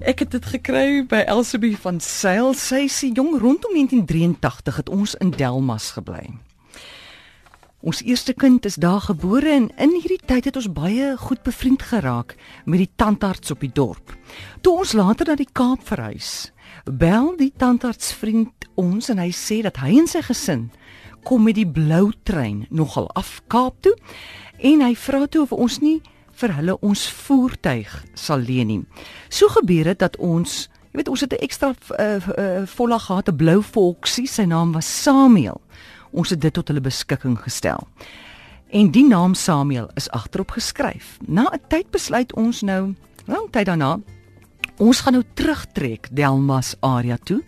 Ek het dit gekry by Elsabie van Sail. Sy sê jong rondom 1983 het ons in Delmas gebly. Ons eerste kind is daar gebore en in hierdie tyd het ons baie goed bevriend geraak met die tandarts op die dorp. Toe ons later na die Kaap verhuis, bel die tandartsvriend ons en hy sê dat hy en sy gesin kom met die blou trein nogal af Kaap toe en hy vra toe of ons nie vir hulle ons voertuig sal leen nie. So gebeur dit dat ons, jy weet ons het 'n ekstra uh, uh, volle gehad 'n blou volksie, sy naam was Samuel. Ons het dit tot hulle beskikking gestel. En die naam Samuel is agterop geskryf. Na 'n tyd besluit ons nou, lang tyd daarna, ons gaan nou terugtrek Delmas area toe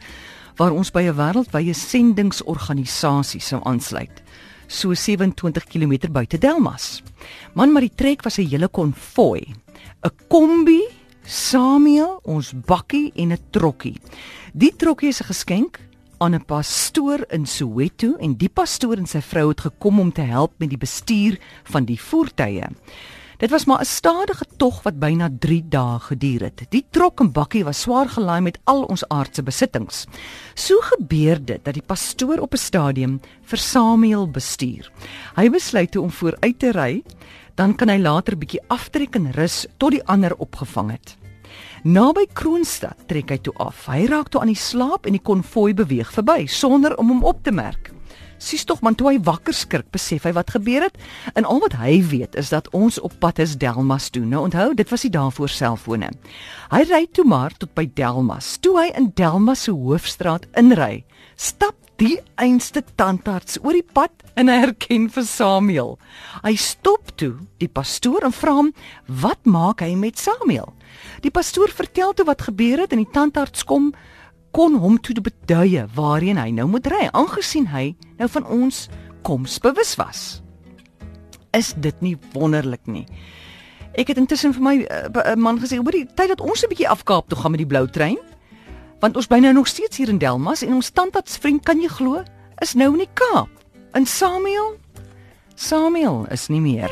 waar ons by 'n wêreldwye sendingsorganisasie sou aansluit so 27 km buite Delmas. Man, maar die trek was 'n hele konvoi. 'n Kombi, Samuel, ons bakkie en 'n trokkie. Die trokkie is 'n geskenk aan 'n pastoor in Soweto en die pastoor en sy vrou het gekom om te help met die bestuur van die voertuie. Dit was maar 'n stadige tog wat byna 3 dae geduur het. Die trok en bakkie was swaar gelaai met al ons aardse besittings. So gebeur dit dat die pastoor op 'n stadium vir Samuel bestuur. Hy besluit toe om vooruit te ry, dan kan hy later bietjie aftrek en rus tot die ander opgevang het. Naby Kroonstad trek hy toe af. Hy raak toe aan die slaap en die konvoi beweeg verby sonder om hom op te merk. Sies tog man toe hy wakker skrik, besef hy wat gebeur het. En al wat hy weet is dat ons op pad is Delmas toe. Nou onthou, dit was die daarvoor selfone. Hy ry toe maar tot by Delmas. Toe hy in Delmas se hoofstraat inry, stap die einste tandarts oor die pad en hy herken vir Samuel. Hy stop toe die pastoor en vra hom, "Wat maak hy met Samuel?" Die pastoor vertel toe wat gebeur het en die tandarts kom kon hom toe beduie waarheen hy nou moet ry aangesien hy nou van ons koms bewus was. Is dit nie wonderlik nie? Ek het intussen vir my uh, man gesê, "Hoor, die tyd dat ons 'n bietjie afkaap toe gaan met die blou trein, want ons bly nou nog steeds hier in Delmas en ons tandarts vriend kan jy glo, is nou in die Kaap. In Samuel Samuel is nie meer